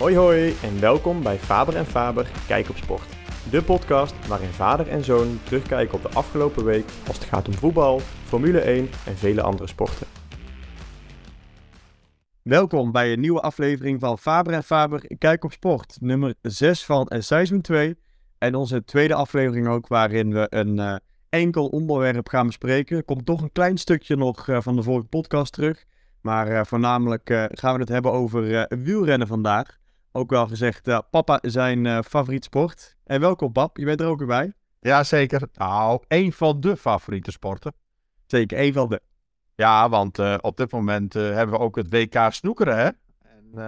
Hoi hoi en welkom bij Faber en Faber Kijk op Sport. De podcast waarin vader en zoon terugkijken op de afgelopen week als het gaat om voetbal, Formule 1 en vele andere sporten. Welkom bij een nieuwe aflevering van Faber en Faber Kijk op Sport, nummer 6 van seizoen 2. En onze tweede aflevering ook waarin we een uh, enkel onderwerp gaan bespreken. Er komt toch een klein stukje nog uh, van de vorige podcast terug. Maar uh, voornamelijk gaan we het hebben over wielrennen vandaag. Ook wel gezegd, papa zijn favoriet sport. En welkom pap, je bent er ook weer bij. Ja, zeker. Nou, één van de favoriete sporten. Zeker, één van de. Ja, want uh, op dit moment uh, hebben we ook het WK snoekeren, hè? En, uh,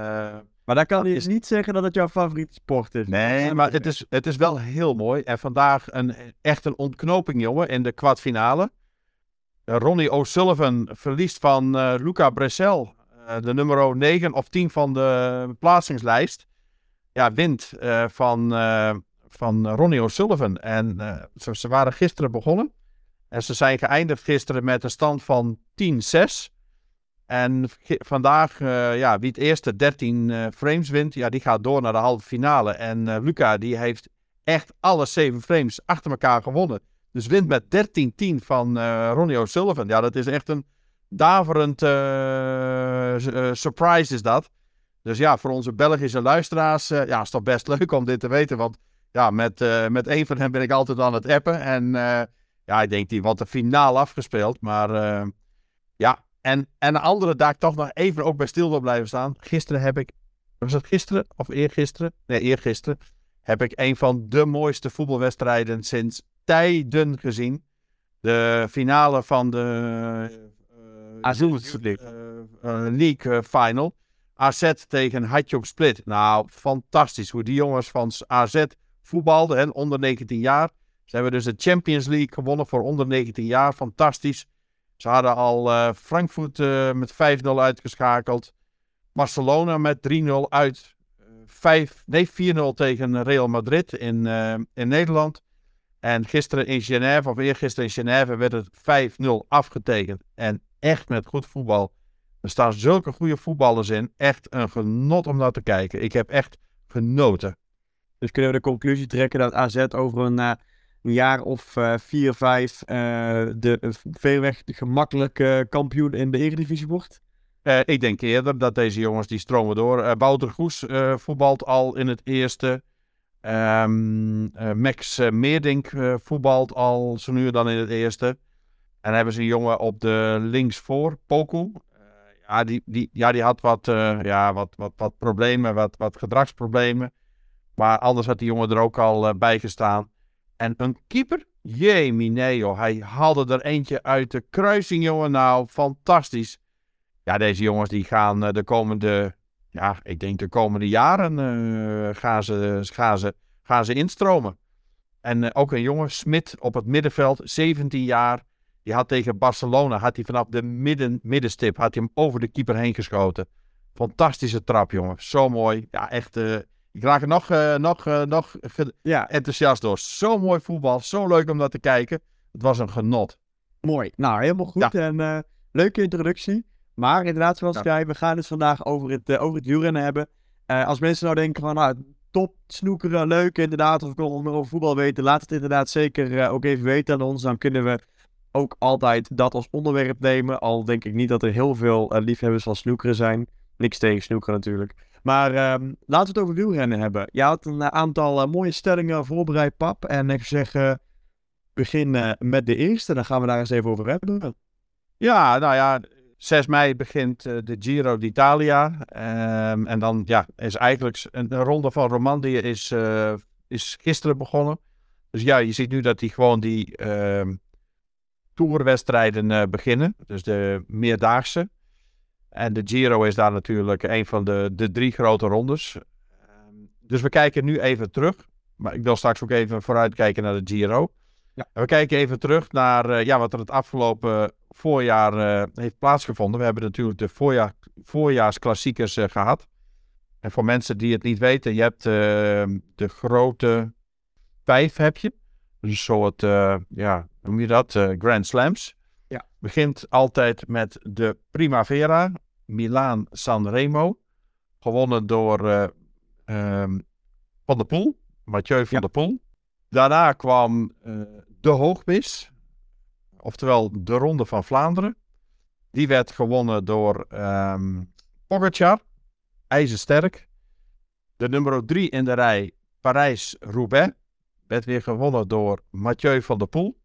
maar dan kan je is... niet zeggen dat het jouw favoriete sport is. Nee, maar het is, het is wel heel mooi. En vandaag een, echt een ontknoping, jongen, in de kwartfinale. Ronnie O'Sullivan verliest van Luca Bressel, de nummer 9 of 10 van de plaatsingslijst. Ja, wint van, van Ronnie O'Sullivan. En ze, ze waren gisteren begonnen. En ze zijn geëindigd gisteren met een stand van 10-6. En vandaag, ja, wie het eerste 13 uh, eh, frames wint, ja, die gaat door naar de halve finale. En uh, Luca, die heeft echt alle 7 frames achter elkaar gewonnen. Dus wint met 13-10 van Ronnie O'Sullivan. Ja, dat is echt een daverend surprise is dat. Dus ja, voor onze Belgische luisteraars, ja, is toch best leuk om dit te weten. Want ja, met, met één van hen ben ik altijd aan het appen. En ja, ik denk die wat de finale afgespeeld. Maar uh, ja, en, en een andere daar toch nog even ook bij stil wil blijven staan. Gisteren heb ik, was het gisteren of eergisteren? Nee, eergisteren heb ik een van de mooiste voetbalwedstrijden sinds tijden gezien. De finale van de uh, League, uh, League Final. AZ tegen Hatjok Split. Nou, fantastisch hoe die jongens van AZ voetbalden, hè, onder 19 jaar. Ze hebben dus de Champions League gewonnen voor onder 19 jaar. Fantastisch. Ze hadden al uh, Frankfurt uh, met 5-0 uitgeschakeld. Barcelona met 3-0 uit. 5, nee, 4-0 tegen Real Madrid in, uh, in Nederland. En gisteren in Genève, of eergisteren in Genève, werd het 5-0 afgetekend. En echt met goed voetbal. Er staan zulke goede voetballers in. Echt een genot om naar te kijken. Ik heb echt genoten. Dus kunnen we de conclusie trekken dat AZ over een een jaar of uh, vier, vijf uh, de uh, verreweg gemakkelijk kampioen in de Eredivisie wordt? ik denk eerder dat deze jongens die stromen door. Wouter Goes voetbalt al in het eerste. Um, Max Meerdink voetbalt al zo nu dan in het eerste. En hebben ze een jongen op de linksvoor, Poku. ja, die, die, ja, die had wat, ja, wat, wat, wat problemen, wat, wat gedragsproblemen. Maar anders had die jongen er ook al bij gestaan. En een keeper? Jee, Mineo. Hij haalde er eentje uit de kruising, jongen. Nou, fantastisch. Ja, deze jongens die gaan de komende, ja, ik denk de komende jaren gaan, ze, gaan, ze, gaan ze instromen. En ook een jongen, Smit, op het middenveld, 17 jaar. Die had tegen Barcelona, had hij vanaf de midden, middenstip, had hij hem over de keeper heen geschoten. Fantastische trap, jongen. Zo mooi. Ja, echt ik raak er nog, uh, nog, uh, nog ja. enthousiast door. Zo mooi voetbal. Zo leuk om dat te kijken. Het was een genot. Mooi. Nou, helemaal goed. En leuke introductie. Maar inderdaad, zoals ja. jij, we gaan het vandaag over het, over het wielrennen hebben. als mensen nou denken van, nou, top, snoekeren, leuk inderdaad. Of ik wil meer over voetbal weten. Laat het inderdaad zeker ook even weten aan ons. Dan kunnen we ook altijd dat als onderwerp nemen. Al denk ik niet dat er heel veel liefhebbers van snoekeren zijn. Niks tegen snoekeren natuurlijk. Maar um, laten we het over wielrennen hebben. Je had een aantal uh, mooie stellingen voorbereid, pap. En ik zeg, begin met de eerste. Dan gaan we daar eens even over hebben. Ja, nou ja, 6 mei begint de Giro d'Italia. Um, en dan ja, is eigenlijk een, ronde van Romandie is, is gisteren begonnen. Dus ja, je ziet nu dat die gewoon die ehm, tourwedstrijden beginnen. Dus de meerdaagse. En de Giro is daar natuurlijk een van de, de drie grote rondes. Ehm, dus we kijken nu even terug. Maar ik wil straks ook even vooruitkijken naar de Giro. Ja. we kijken even terug naar uh, ja, wat er het afgelopen voorjaar uh, heeft plaatsgevonden. We hebben natuurlijk de voorjaar, voorjaarsklassiekers uh, gehad. En voor mensen die het niet weten, je hebt ehm, de grote vijf heb je. Dus zo het, ja, hoe noem je dat? Grand Slams. Ja. Begint altijd met de Primavera, Milaan Sanremo. Gewonnen door uh, ehm, Van der Poel. Mathieu van der Poel. Daarna kwam de Hoogmis. Oftewel de Ronde van Vlaanderen. Die werd gewonnen door um, Pogacar. IJzersterk. De nummer 3 in de rij, Parijs-Roubaix. Werd weer gewonnen door Mathieu van der Poel.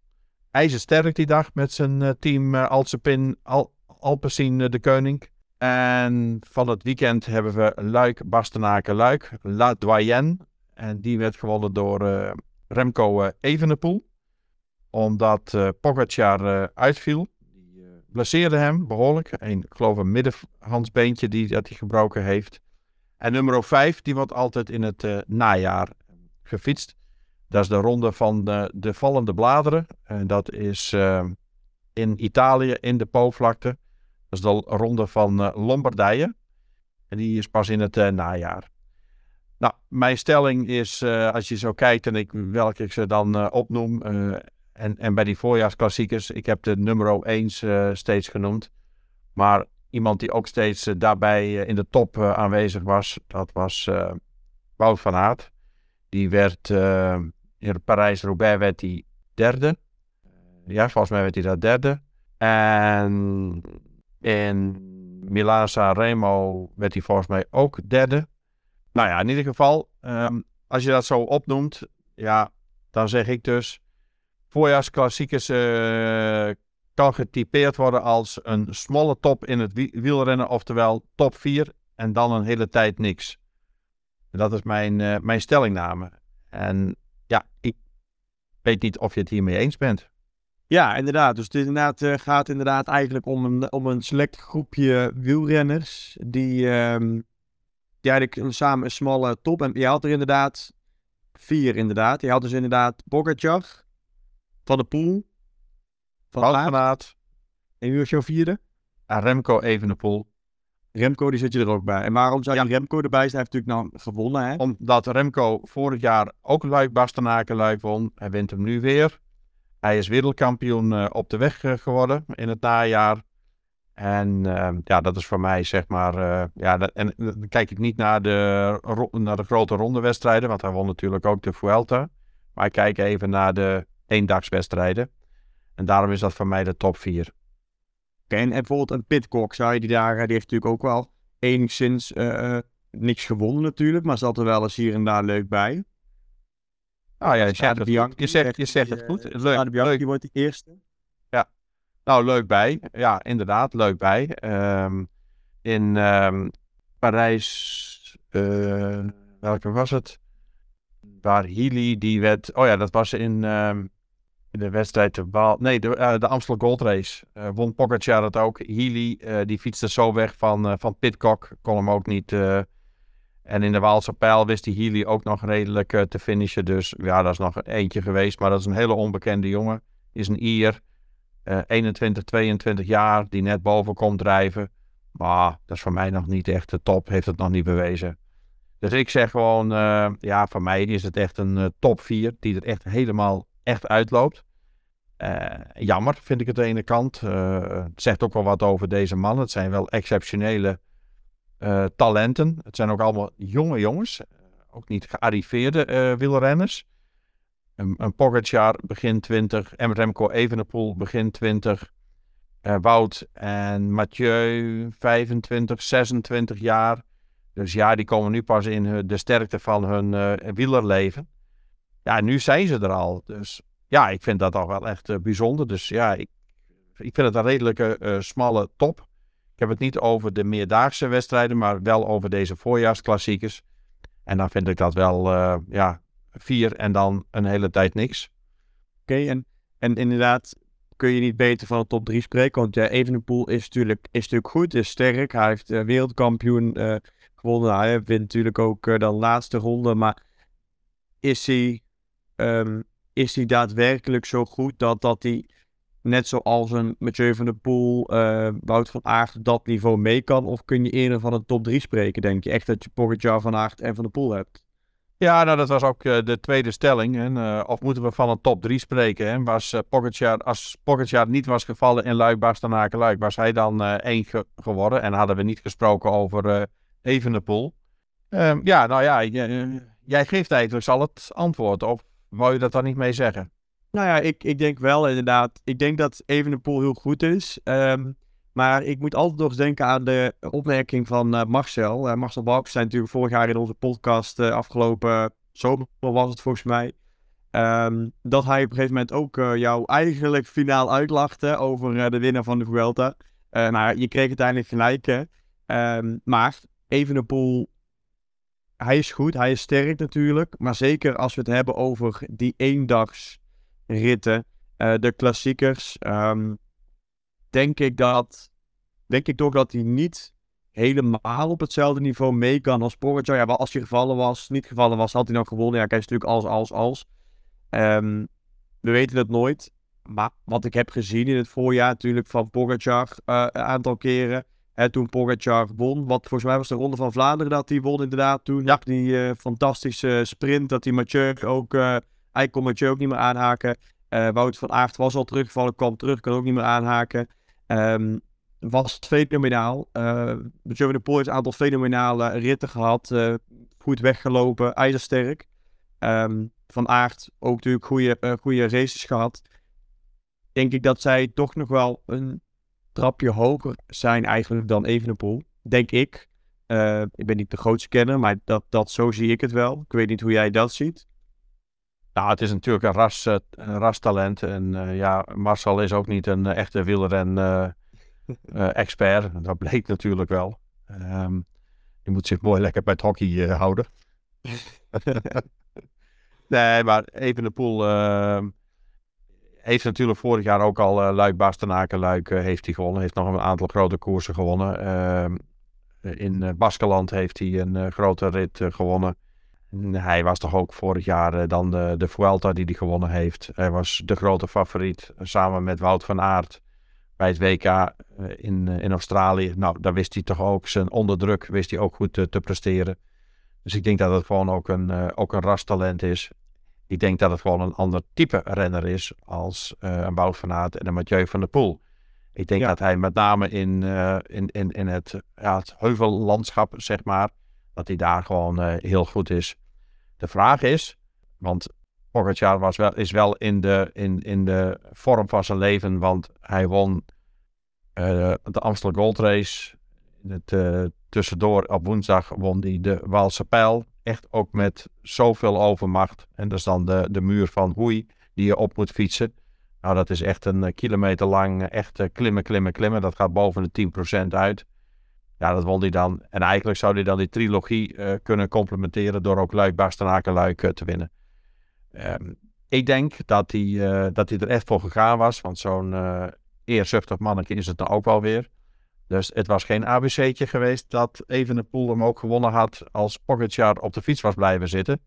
IJzersterk die dag met zijn uh, team uh, Alpecin, Al Alpecin de Koning. En van het weekend hebben we Luik, Bastenaken, Luik, La Doyenne. En die werd gewonnen door uh, Remco Evenepoel. Omdat uh, Pogacar uitviel. Die blesseerde hem behoorlijk. Een, ik geloof een middenhandsbeentje die, dat hij gebroken heeft. En nummer 5, die wordt altijd in het uh, najaar gefietst. Dat is de ronde van de, de vallende bladeren. En dat is uh, in Italië, in de Po-vlakte. Dat is de ronde van uh, Lombardije. En die is pas in het najaar. Nou, mijn stelling is, als je zo kijkt en ik, welke ik ze dan opnoem. en, en bij die voorjaarsklassiekers, ik heb de nummer 1 steeds genoemd. Maar iemand die ook steeds daarbij in de top aanwezig was, dat was Wout van Aert. Die werd in Parijs-Roubaix werd hij derde. ja, volgens mij werd hij daar derde. En in Milaan-San Remo werd hij volgens mij ook derde. Nou ja, in ieder geval, um, als je dat zo opnoemt, ja, dan zeg ik dus, voorjaarsklassiekers kan getypeerd worden als een smalle top in het wielrennen, oftewel top 4 en dan een hele tijd niks. Dat is mijn, uh, mijn stellingname. En ja, ik weet niet of je het hiermee eens bent. Ja, inderdaad. Dus het inderdaad, uh, gaat inderdaad eigenlijk om een, om een select groepje wielrenners die, um, die eigenlijk samen een smalle top. En je had er inderdaad vier, inderdaad. Je had dus inderdaad Pogacar, Van de Poel, van Aert. En wie was jouw vierde? Remco Evenepoel. Remco, die zit je er ook bij. En waarom zou je Remco erbij zijn? Hij heeft natuurlijk nou gewonnen, hè? Omdat Remco vorig jaar ook Luik Bastenaken Luik won. Hij wint hem nu weer. Hij is wereldkampioen uh, op de weg uh, geworden in het najaar. En uh, ja, dat is voor mij zeg maar. Uh, ja, dat, en dan kijk ik niet naar de, naar de grote rondewedstrijden, want hij won natuurlijk ook de Vuelta. Maar ik kijk even naar de eendagswedstrijden. En daarom is dat voor mij de top 4. En bijvoorbeeld een Pitcock, zou je die daar, die heeft natuurlijk ook wel enigszins uh, niks gewonnen natuurlijk, maar zat er wel eens hier en daar leuk bij. Ah ja, je zegt, het goed. je zegt, je zegt het goed. Leuk, leuk. Die wordt de eerste. Ja, nou leuk bij. Ja, inderdaad, leuk bij. Um, in um, Parijs, uh, welke was het? Waar Healy, die werd, oh ja, dat was in... Um, de wedstrijd de Waal. Nee, de, uh, de Amstel Gold Race. Uh, won Pogacar dat ook. Healy, uh, die fietste zo weg van, van Pitcock. Kon hem ook niet. en in de Waalse pijl wist die Healy ook nog redelijk te finishen. Dus ja, dat is nog eentje geweest. Maar dat is een hele onbekende jongen. Is een Ier. 21, 22 jaar. Die net boven komt drijven. Maar dat is voor mij nog niet echt de top. Heeft het nog niet bewezen. Dus ik zeg gewoon, ja, voor mij is het echt een top 4 die er echt helemaal echt uitloopt. Uh, jammer vind ik het aan de ene kant. Uh, het zegt ook wel wat over deze mannen. Het zijn wel exceptionele uh, talenten. Het zijn ook allemaal jonge jongens. ook niet gearriveerde wielrenners. Een, een Pogacar begin 20. En Remco Evenepoel begin 20. Wout en Mathieu 25, 26 jaar. Dus ja, die komen nu pas in de sterkte van hun wielerleven. Ja, nu zijn ze er al. Dus ja, ik vind dat al wel echt uh, bijzonder. Dus ja, ik, ik vind het een redelijke uh, smalle top. Ik heb het niet over de meerdaagse wedstrijden, maar wel over deze voorjaarsklassiekers. En dan vind ik dat wel, uh, ja, vier en dan een hele tijd niks. Oké, en, en inderdaad kun je niet beter van de top 3 spreken. Want ja, Evenepoel is natuurlijk, is natuurlijk goed, is sterk. Hij heeft wereldkampioen gewonnen. Hij wint natuurlijk ook de laatste ronde. Maar is hij um, is hij daadwerkelijk zo goed dat, dat hij, net zoals een Mathieu van der Poel, uh, Wout van Aert, dat niveau mee kan? Of kun je eerder van een top 3 spreken, denk je? Echt dat je Pogacar, Van Aert en Van der Poel hebt? Ja, nou dat was ook uh, de tweede stelling. En, uh, of moeten we van een top 3 spreken? Hè? Was, uh, als Pogacar niet was gevallen in Luik, Bastenaken, Luik, was hij dan één ge geworden. En hadden we niet gesproken over Evenepoel. Ehm, ja, nou ja, jij geeft eigenlijk al het antwoord op. Wou je dat dan niet mee zeggen? Nou ja, ik, ik denk wel inderdaad. Ik denk dat Evenepoel heel goed is. Um, maar ik moet altijd nog denken aan de opmerking van uh, Marcel. Uh, Marcel Balk zijn natuurlijk vorig jaar in onze podcast uh, afgelopen zomer was het volgens mij. Um, dat hij op een gegeven moment ook jou eigenlijk finaal uitlachte over de winnaar van de Vuelta. nou, je kreeg uiteindelijk gelijk. Hè? Um, maar Evenepoel, hij is goed, hij is sterk natuurlijk. Maar zeker als we het hebben over die eendagsritten, de klassiekers... Um, denk ik dat. Denk ik toch dat hij niet helemaal op hetzelfde niveau mee kan als Pogacar. Ja, als hij gevallen was, niet gevallen was, had hij nog gewonnen. Ja, kijk, is natuurlijk als, als, als. Um, we weten het nooit. Maar wat ik heb gezien in het voorjaar natuurlijk van Pogacar uh, een aantal keren. Toen Pogacar won, wat volgens mij was de Ronde van Vlaanderen dat hij won inderdaad toen. Ja. Die uh, fantastische sprint, dat hij Mathieu ook... Uh, hij kon Mathieu ook niet meer aanhaken. Wout van Aert was al teruggevallen, kwam terug, kan ook niet meer aanhaken. Um, was fenomenaal. Uh, Joe de Poel heeft een aantal fenomenale ritten gehad. Goed weggelopen, ijzersterk. Um, van Aert ook natuurlijk goede, goede races gehad. Denk ik dat zij toch nog wel een trapje hoger zijn eigenlijk dan Evenepoel. Denk ik. ik ben niet de grootste kenner, maar dat, dat, zo zie ik het wel. Ik weet niet hoe jij dat ziet. Nou, het is natuurlijk een, ras, uh, een rastalent. En uh, ja, Marcel is ook niet een uh, echte wielren-expert. dat bleek natuurlijk wel. Um, je moet zich mooi lekker bij het hockey houden. nee, maar Evenepoel ehm, heeft natuurlijk vorig jaar ook al Luik, Bastenaken, Luik heeft hij gewonnen. Heeft nog een aantal grote koersen gewonnen. Ehm, in Baskeland heeft hij een grote rit gewonnen. Hij was toch ook vorig jaar eh, dan de, de Vuelta die hij gewonnen heeft. Hij was de grote favoriet eh, samen met Wout van Aert bij het WK eh, in, in Australië. Nou, daar wist hij toch ook zijn onderdruk, wist hij ook goed te, te presteren. Dus ik denk dat het gewoon ook een, ook een rastalent is. Ik denk dat het gewoon een ander type renner is als een Wout van Aert en een Mathieu van der Poel. Ik denk dat hij met name in, in, in, in het, ja, het heuvellandschap, zeg maar, dat hij daar gewoon uh, heel goed is. De vraag is, want Pogacar was wel, is wel in de, in, in de vorm van zijn leven, want hij won uh, de Amstel Gold Race. Het, uh, tussendoor op woensdag won hij de Waalse Pijl. Echt ook met zoveel overmacht. En dat is dan de, de muur van Hoei die je op moet fietsen. Nou, dat is echt een kilometer lang, echt klimmen, klimmen, klimmen. Dat gaat boven de 10% uit. Ja, dat won hij dan. En eigenlijk zou hij dan die trilogie kunnen complementeren door ook Luik, Bastenaken, Luik uh, te winnen. Um, ik denk dat hij, dat hij er echt voor gegaan was, want zo'n eerzuchtig mannetje is het dan ook wel weer. Dus het was geen ABC'tje geweest dat Evenepoel hem ook gewonnen had als Pogacar op de fiets was blijven zitten.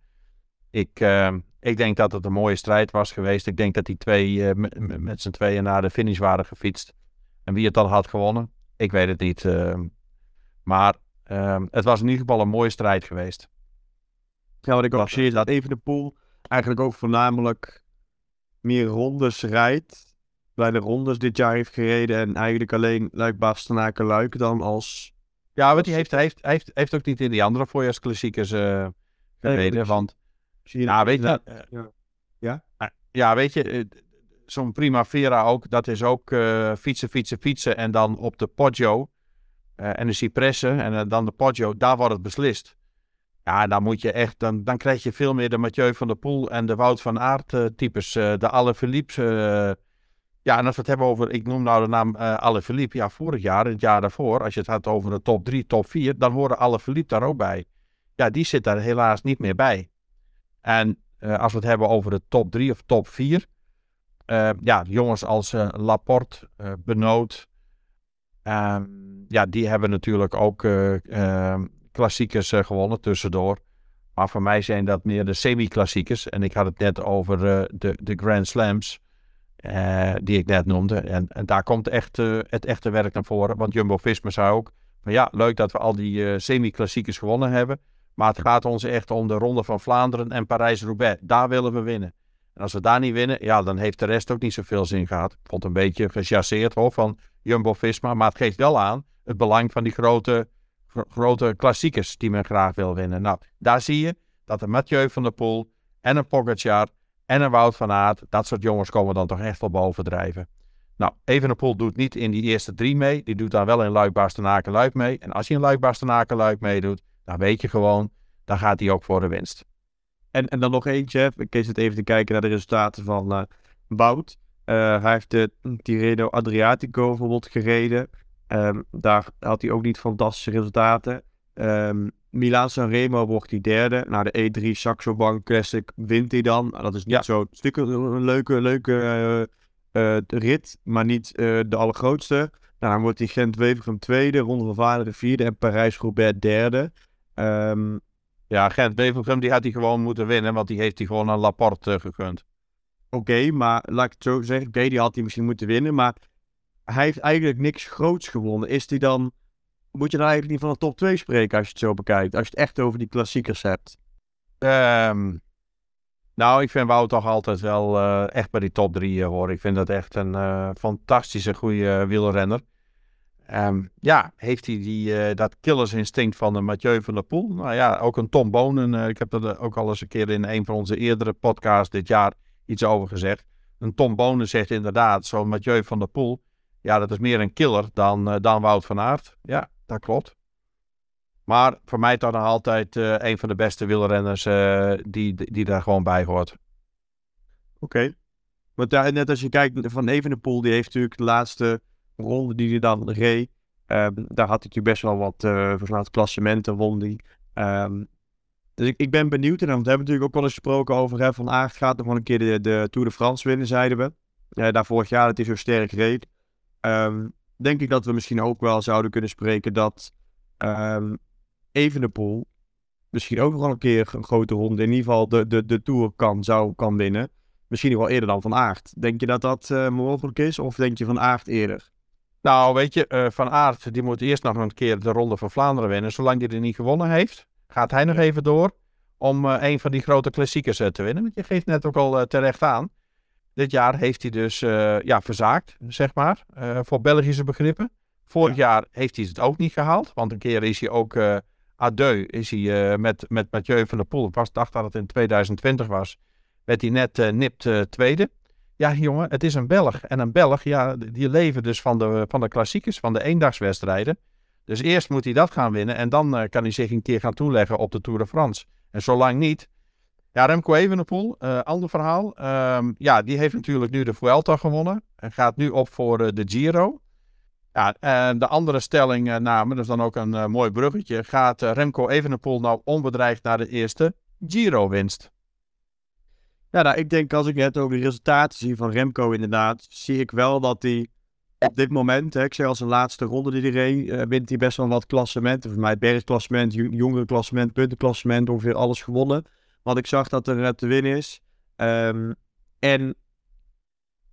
Ik, ehm, ik denk dat het een mooie strijd was geweest. Ik denk dat die twee met z'n tweeën naar de finish waren gefietst. En wie het dan had gewonnen, ik weet het niet. Ehm, maar um, het was in ieder geval een mooie strijd geweest. Ja, wat ik ook zie is dat Evenepoel eigenlijk ook voornamelijk meer rondes rijdt. Bij de rondes dit jaar heeft gereden en eigenlijk alleen Luik Bastenaken Luik dan als... Ja, want hij heeft, hij heeft, hij heeft, heeft ook niet in die andere voorjaarsklassiekers uh, gereden, nee, want... Zie je ja, weet je... Ja? Ja, ah, ja weet je, eh, zo'n Primavera ook, dat is ook uh, fietsen, fietsen, fietsen en dan op de Poggio uh, en de Cipressen en uh, dan de Poggio, daar wordt het beslist. Ja, dan moet je echt, dan, dan krijg je veel meer de Mathieu van der Poel en de Wout van Aert uh, types, de Alle Philippe. Ja, en als we het hebben over, ik noem nou de naam Alle Philippe, ja, vorig jaar, het jaar daarvoor, als je het had over de top 3, top 4, dan horen Alle Philippe daar ook bij. Ja, die zit daar helaas niet meer bij. En als we het hebben over de top 3 of top 4, ja, jongens als Laporte, Benoot, Ehm, ja, die hebben natuurlijk ook uh, uh, klassiekers uh, gewonnen tussendoor. Maar voor mij zijn dat meer de semi-klassiekers. En ik had het net over de, de Grand Slams. Die ik net noemde. En, en daar komt echt, het echte werk naar voren. Want Jumbo-Visma zei ook... Van ja, leuk dat we al die semi-klassiekers gewonnen hebben. Maar het gaat ons echt om de Ronde van Vlaanderen en Parijs-Roubaix. Daar willen we winnen. En als we daar niet winnen, ja, dan heeft de rest ook niet zoveel zin gehad. Ik vond het een beetje gechasseerd hoor, van Jumbo-Visma. Maar het geeft wel aan het belang van die grote, grote klassiekers die men graag wil winnen. Nou, daar zie je dat een Mathieu van der Poel en een Pogacar en een Wout van Aert, dat soort jongens komen dan toch echt wel bovendrijven. Nou, Evenepoel doet niet in die eerste drie mee. Die doet dan wel in Luik, Bastenaken, Luik mee. En als hij in Luik, Bastenaken, Luik meedoet, dan weet je gewoon, dan gaat hij ook voor de winst. En, en dan nog eentje, ik zit even te kijken naar de resultaten van uh, Wout. Uh, hij heeft de Tirreno Adriatico bijvoorbeeld gereden. Um, daar had hij ook niet fantastische resultaten. Um, Milaan Sanremo wordt hij derde. Nou, de E3 Saxo Bank Classic wint hij dan. Nou, dat is niet ja. zo stuk een leuke, leuke uh, rit, maar niet uh, de allergrootste. Nou, dan wordt hij Gent-Wevelgem tweede, Ronde van Vlaanderen vierde en Parijs-Roubaix derde. Um, ja, Gent-Wevelgem die had hij gewoon moeten winnen, want die heeft hij gewoon aan Laporte gegund. Oké, maar laat ik het zo zeggen. Oké, die had hij misschien moeten winnen, maar hij heeft eigenlijk niks groots gewonnen. Is hij dan moet je dan eigenlijk niet van de top 2 spreken als je het zo bekijkt? Als je het echt over die klassiekers hebt. Um, nou, ik vind Wout toch altijd wel uh, echt bij die top 3 uh, hoor. Ik vind dat echt een uh, fantastische goede wielrenner. Um, ja, heeft hij die, dat killersinstinct van de Mathieu van der Poel? Nou ja, ook een Tom Bonen. ik heb er ook al eens een keer in een van onze eerdere podcasts dit jaar iets over gezegd. Een Tom Bonen zegt inderdaad, zo'n Mathieu van der Poel. Ja, dat is meer een killer dan, dan Wout van Aert. Ja, dat klopt. Maar voor mij nog altijd uh, een van de beste wielrenners uh, die, die daar gewoon bij hoort. Oké. Okay. Want net als je kijkt van Evenepoel, die heeft natuurlijk de laatste ronde die hij dan reed. Um, daar had hij natuurlijk best wel wat, uh, klassementen won die. Um, dus ik, ik ben benieuwd. En dan hebben we natuurlijk ook wel eens gesproken over hè, Van Aert gaat nog wel een keer de, Tour de France winnen, zeiden we. Uh, daar vorig jaar dat hij zo sterk reed. Um, denk ik dat we misschien ook wel zouden kunnen spreken dat um, Evenepoel misschien ook nog een keer een grote ronde, in ieder geval de, de, de Tour kan, zou, kan winnen. Misschien nog wel eerder dan Van Aert. Denk je dat dat uh, mogelijk is of denk je Van Aert eerder? Nou, weet je, uh, Van Aert die moet eerst nog een keer de Ronde van Vlaanderen winnen. Zolang hij er niet gewonnen heeft, gaat hij nog even door om uh, een van die grote klassiekers te winnen. Want je geeft net ook al terecht aan. Dit jaar heeft hij dus uh, ja, verzaakt, zeg maar, uh, voor Belgische begrippen. Vorig ja. jaar heeft hij het ook niet gehaald, want een keer is hij ook uh, adieu, is hij met, met Mathieu van der Poel, ik was, dacht dat het in 2020 was, werd hij net nipt tweede. Ja, jongen, het is een Belg. En een Belg, ja, die leven dus van de, van de klassiekers, van de eendagswedstrijden. Dus eerst moet hij dat gaan winnen en dan kan hij zich een keer gaan toeleggen op de Tour de France. En zolang niet, ja, Remco Evenepoel, uh, ander verhaal. Um, ja, die heeft natuurlijk nu de Vuelta gewonnen. En gaat nu op voor uh, de Giro. Ja, en de andere stelling uh, namen, is dan ook een mooi bruggetje. Gaat Remco Evenepoel nou onbedreigd naar de eerste Giro-winst? Ja, nou, ik denk als ik het over de resultaten zie van Remco inderdaad, zie ik wel dat hij op dit moment, hè, ik zeg als een laatste ronde die hij wint hij best wel wat klassementen. Voor mij bergklassement, jongere klassement, puntenklassement, ongeveer alles gewonnen. Want ik zag dat er te winnen is. Um, en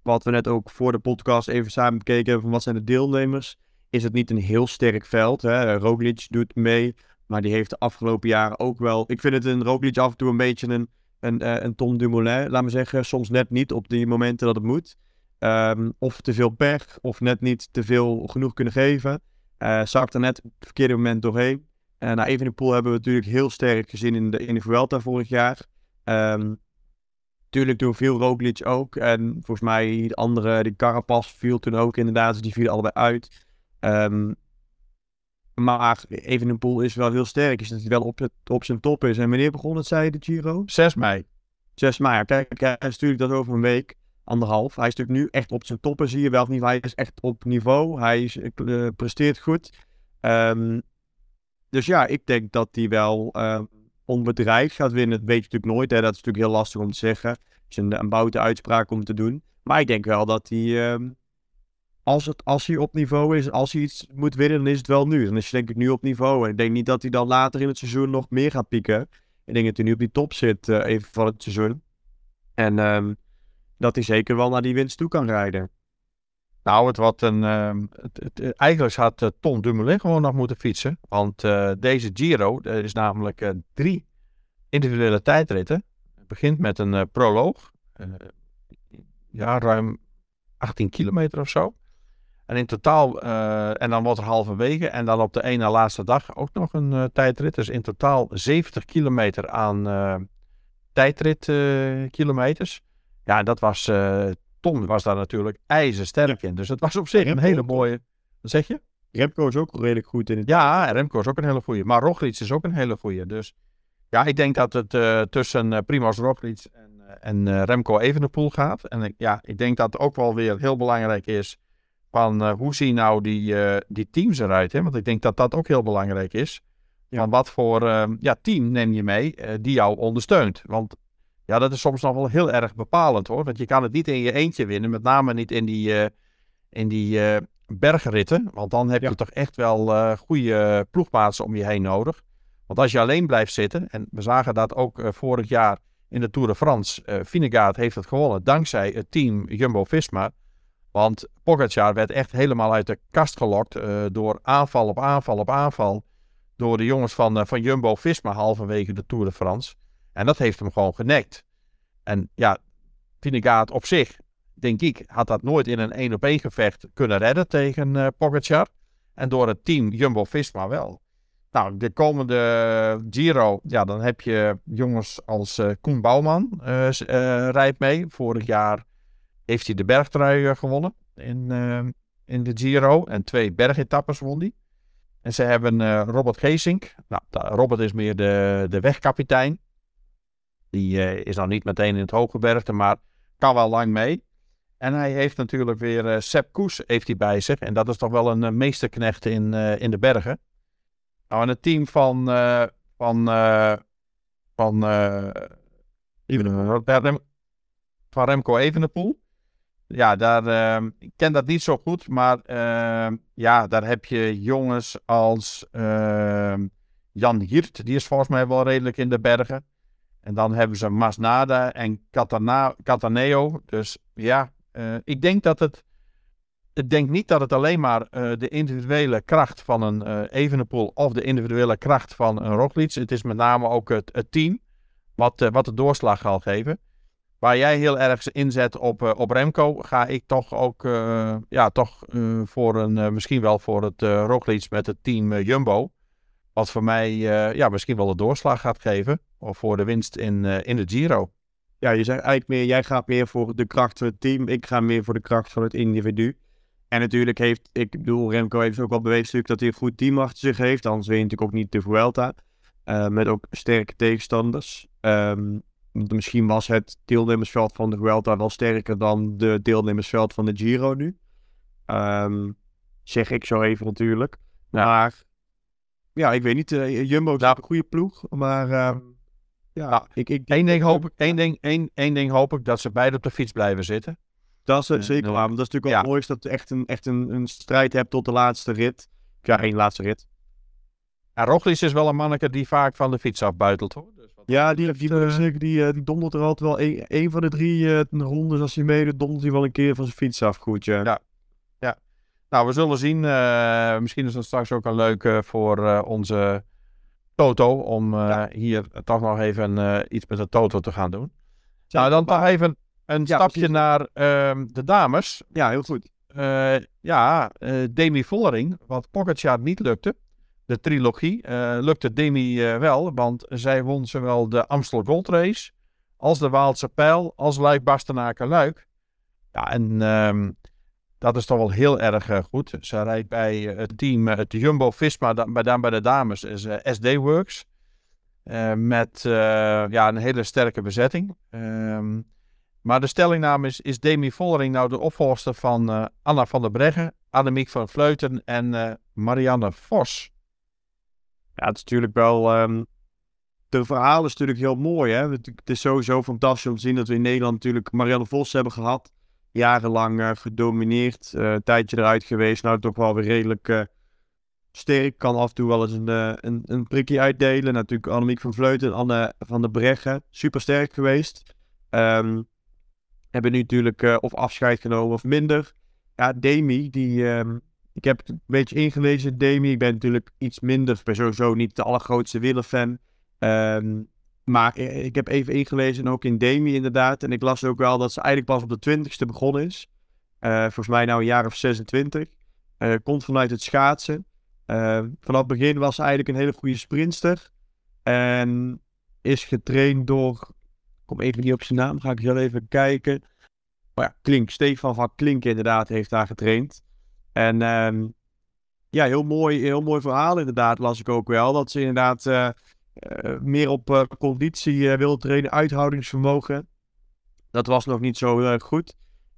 wat we net ook voor de podcast even samen bekeken hebben van wat zijn de deelnemers. Is het niet een heel sterk veld. Hè? Roglic doet mee. Maar die heeft de afgelopen jaren ook wel... Ik vind het een Roglic af en toe een beetje een, een, eh, een Tom Dumoulin. Laat me zeggen, soms net niet op die momenten dat het moet. Um, of te veel pech. Of net niet te veel genoeg kunnen geven. Uh, zakt er net op het verkeerde moment doorheen. Uh, nou, Evenepoel hebben we natuurlijk heel sterk gezien in de, in de Vuelta vorig jaar. Um, Tuurlijk toen viel Roglic ook. En volgens mij de andere, die Carapaz viel toen ook inderdaad. Dus die vielen allebei uit. Um, maar Evenepoel is wel heel sterk. Is dat hij wel op, het, op zijn top is. En wanneer begon het, zei de Giro? 6 mei. 6 mei. Kijk, hij is natuurlijk dat over een week. Anderhalf. Hij is natuurlijk nu echt op zijn toppen, zie je wel. Niet, hij is echt op niveau. Hij is, uh, presteert goed. Um, dus ja, ik denk dat hij wel uh, onbedreigd gaat winnen. Dat weet je natuurlijk nooit. Hè? Dat is natuurlijk heel lastig om te zeggen. Het is een, een uitspraak om te doen. Maar ik denk wel dat hij, uh, als, het, als hij op niveau is, als hij iets moet winnen, dan is het wel nu. Dan is hij denk ik nu op niveau. En ik denk niet dat hij dan later in het seizoen nog meer gaat pieken. Ik denk dat hij nu op die top zit, uh, even van het seizoen. En um, dat hij zeker wel naar die winst toe kan rijden. Nou, het wat een. Uh, het, eigenlijk had uh, Tom Dumoulin gewoon nog moeten fietsen. Want uh, deze Giro, er is namelijk uh, drie individuele tijdritten. Het begint met een proloog. ja, ruim 18 kilometer of zo. En in totaal, en dan wordt er halverwege. En dan op de ene laatste dag ook nog een tijdrit. Dus in totaal 70 kilometer aan tijdritkilometers. ja, dat was, Tom was daar natuurlijk ijzersterk in. Dus het was op zich een hele mooie... Wat zeg je? Remco is ook redelijk goed in het... Ja, Remco is ook een hele goede. Maar Roglic is ook een hele goede. Dus ja, ik denk dat het uh, tussen uh, Primoz Roglic en, uh, en Remco Evenepoel gaat. En ja, ik denk dat het ook wel weer heel belangrijk is van hoe zien nou die, die teams eruit. Hè? Want ik denk dat dat ook heel belangrijk is. Ja. Van wat voor ja, team neem je mee die jou ondersteunt. Want ja, dat is soms nog wel heel erg bepalend hoor. Want je kan het niet in je eentje winnen. Met name niet in die, in die bergritten. Want dan heb je toch echt wel uh, goede ploegmaatsen om je heen nodig. Want als je alleen blijft zitten, en we zagen dat ook vorig jaar in de Tour de France, uh, Vinegaard heeft het gewonnen dankzij het team Jumbo-Visma. Want Pogacar werd echt helemaal uit de kast gelokt uh, door aanval op aanval op aanval. Door de jongens van, van Jumbo-Visma halverwege de Tour de France. En dat heeft hem gewoon genekt. En ja, Vinegaard op zich denk ik, had dat nooit in een één op één gevecht kunnen redden tegen uh, Pogacar. En door het team Jumbo-Visma wel. Nou, de komende Giro, ja, dan heb je jongens als uh, Koen Bouwman uh, rijdt mee. Vorig jaar heeft hij de bergtrui gewonnen in, in de Giro. En twee bergetappes won hij. En ze hebben Robert Geesink. Nou, Robert is meer de, de wegkapitein. Die is dan niet meteen in het hooggebergte, maar kan wel lang mee. En hij heeft natuurlijk weer uh, Sepp Koes heeft hij bij zich. En dat is toch wel een uh, meesterknecht in, in de bergen. Nou, en het team van, van, van, van Remco Evenepoel. Ja, daar, ik ken dat niet zo goed. Maar ja, daar heb je jongens als Jan Hiert. Die is volgens mij wel redelijk in de bergen. En dan hebben ze Masnada en Cataneo. Dus ja, uh, ik denk dat het. Ik denk niet dat het alleen maar uh, de individuele kracht van een uh, Evenepoel of de individuele kracht van een Roglic. Het is met name ook het, het team wat, wat de doorslag zal geven. Waar jij heel erg inzet op, op Remco, ga ik toch ook ja, toch, voor een, misschien wel voor het Roglic met het team Jumbo. Wat voor mij ja, misschien wel de doorslag gaat geven. Of voor de winst in, in de Giro ja, je zegt eigenlijk meer, jij gaat meer voor de kracht van het team, ik ga meer voor de kracht van het individu. En natuurlijk heeft, ik bedoel, Remco heeft ook wel bewezen dat hij een goed team achter zich heeft, anders weet je natuurlijk ook niet de Vuelta. Uh, met ook sterke tegenstanders. Um, misschien was het deelnemersveld van de Vuelta wel sterker dan de deelnemersveld van de Giro nu. Um, zeg ik zo even natuurlijk. Maar ja, ik weet niet, uh, Jumbo is nou, een goede ploeg, maar... Uh, ja, nou, ik, ik, één, ding hoop ik, één, ding, één, één ding hoop ik, dat ze beide op de fiets blijven zitten. Dat is uh, zeker waar, dat is natuurlijk wel ja. mooi dat je echt, een, echt een, een strijd hebt tot de laatste rit. Ja, één laatste rit. Ja, Roglic is wel een manneke die vaak van de fiets afbuitelt hoor. Dus ja, die, die, die, die, uh, die dondert er altijd wel. Een, een van de drie uh, rondes als hij meedoet, dondert hij wel een keer van zijn fiets af. Goed, ja. ja. ja. Nou, we zullen zien. Uh, misschien is dat straks ook een leuke voor onze Toto om uh, hier toch nog even uh, iets met de Toto te gaan doen. nou, dan toch even een ja, stapje precies. naar uh, de dames. Ja, heel goed. Uh, ja, Demi Vollering, wat Pogacar niet lukte. De trilogie lukte Demi wel, want zij won zowel de Amstel Gold Race als de Waalse Pijl als Luik Bastenaken Luik. Ja, en ehm, dat is toch wel heel erg uh, goed. Ze rijdt bij uh, het team, uh, het Jumbo-Visma, bij, dan bij de dames, is SD Works. met ja, een hele sterke bezetting. Um, maar de stellingname is, is Demi Vollering nou de opvolger van Anna van der Breggen, Annemiek van Vleuten en Marianne Vos? Ja, het is natuurlijk wel... Um, de verhaal is natuurlijk heel mooi. Hè? Het, het is sowieso fantastisch om te zien dat we in Nederland natuurlijk Marianne Vos hebben gehad jarenlang uh, gedomineerd. Uh, een tijdje eruit geweest. Nou, toch wel weer redelijk uh, sterk. Kan af en toe wel eens een, een, prikje uitdelen. Natuurlijk Annemiek van Vleuten en Anne van der Breggen. Super sterk geweest. Um, hebben nu natuurlijk of afscheid genomen of minder. Ja, Demi, die... Um, ik heb het een beetje ingelezen, Demi. Ik ben natuurlijk iets minder, ik ben sowieso niet de allergrootste wielerfan. Um, maar ik heb even ingelezen, ook in Demi inderdaad. En ik las ook wel dat ze eigenlijk pas op de twintigste begonnen is. Uh, volgens mij nou een jaar of 26. komt vanuit het schaatsen. vanaf het begin was ze eigenlijk een hele goede sprinster. En is getraind door. Kom even niet op zijn naam, ga ik heel even kijken. Oh ja, Klink, Stefan van Klink inderdaad heeft daar getraind. En um, ja, heel mooi, heel mooi verhaal inderdaad, las ik ook wel. Dat ze inderdaad meer op uh, conditie wilde trainen, uithoudingsvermogen. Dat was nog niet zo goed.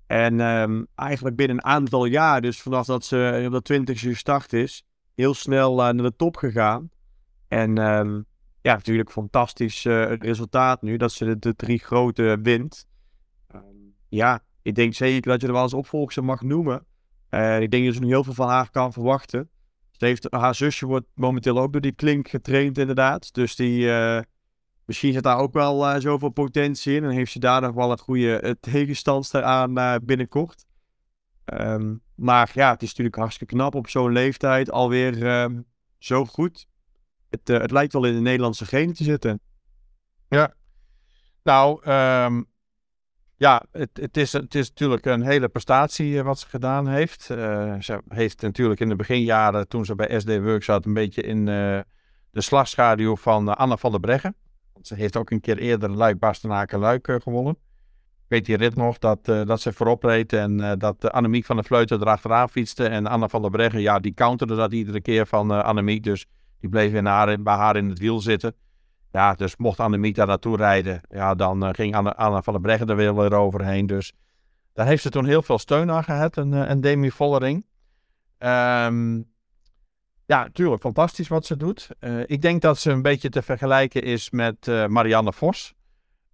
En um, eigenlijk binnen een aantal jaar, dus vanaf dat ze op de 20 gestart is, heel snel naar de top gegaan. En um, ja, natuurlijk fantastisch resultaat nu, dat ze de, de drie grote wint. ja, ik denk zeker dat je er wel eens opvolger mag noemen. En ik denk dat ze nu heel veel van haar kan verwachten. Heeft, haar zusje wordt momenteel ook door die klink getraind, inderdaad. Dus die, uh, misschien zit daar ook wel uh, zoveel potentie in. En heeft ze daar nog wel een goede tegenstandster aan binnenkort. Um, maar ja, het is natuurlijk hartstikke knap op zo'n leeftijd alweer um, zo goed. Het, het lijkt wel in de Nederlandse genen te zitten. Ja, nou, um, ja, het, het, is, het is natuurlijk een hele prestatie eh, wat ze gedaan heeft. Uh, ze heeft natuurlijk in de beginjaren, toen ze bij SD Works zat, een beetje in uh, de slagschaduw van Anna van der Breggen. Ze heeft ook een keer eerder Luik Bastenaken Luik gewonnen. Ik weet die rit nog, dat, dat ze voorop reed en dat Annemiek van der Vleuten erachteraan fietste. En Anna van der Breggen, ja, die counterde dat iedere keer van Annemiek. Dus die bleef in bij haar in het wiel zitten. Ja, dus mocht Annemiek daar naartoe rijden, ja, dan uh, ging Anne van der Breggen er weer overheen. Dus daar heeft ze toen heel veel steun aan gehad, een, eh, Demi Vollering. Um, ja, natuurlijk fantastisch wat ze doet. Uh, ik denk dat ze een beetje te vergelijken is met Marianne Vos.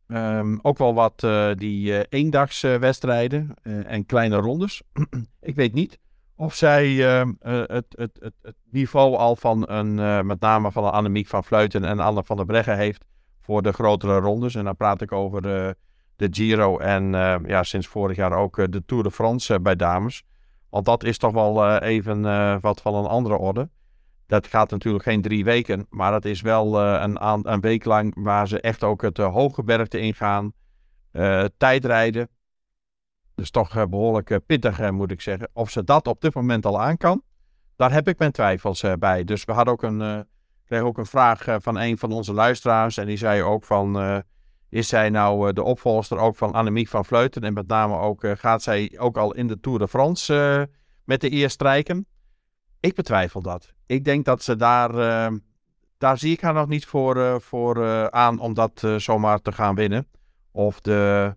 Um, ook wel wat die eendagswedstrijden en kleine rondes. ik weet niet of zij uh, het, het, het, het, niveau al van een, uh, met name van een Annemiek van Fluiten en Anne van der Breggen heeft voor de grotere rondes. En dan praat ik over de, de Giro en ja, sinds vorig jaar ook de Tour de France bij dames. Want dat is toch wel even wat van een andere orde. Dat gaat natuurlijk geen drie weken, maar dat is wel een, een week lang waar ze echt ook het hoge bergte ingaan. tijdrijden, dus toch uh, behoorlijk uh, pittig, uh, moet ik zeggen. Of ze dat op dit moment al aan kan, daar heb ik mijn twijfels bij. Dus we hadden ook een, kregen ook een vraag van een van onze luisteraars. En die zei ook van, is zij nou de opvolger ook van Annemiek van Vleuten? En met name ook, gaat zij ook al in de Tour de France met de eer strijken? Ik betwijfel dat. Ik denk dat ze daar, daar zie ik haar nog niet voor, voor aan om dat zomaar te gaan winnen. Of de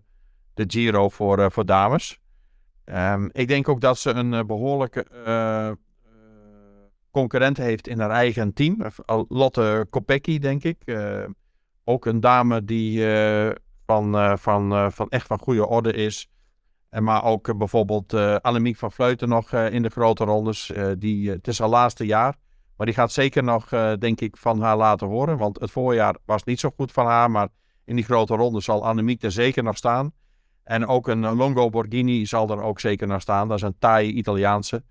de Giro voor, uh, voor dames. Um, ik denk ook dat ze een uh, behoorlijke uh, concurrent heeft in haar eigen team. Lotte Kopecky, denk ik. ook een dame die van, van, van echt van goede orde is. En maar ook bijvoorbeeld Annemiek van Vleuten nog in de grote rondes. die, het is haar laatste jaar. Maar die gaat zeker nog, denk ik, van haar laten horen. Want het voorjaar was niet zo goed van haar. Maar in die grote ronde zal Annemiek er zeker nog staan. En ook een Longo Borghini zal er ook zeker naar staan. Dat is een taai Italiaanse.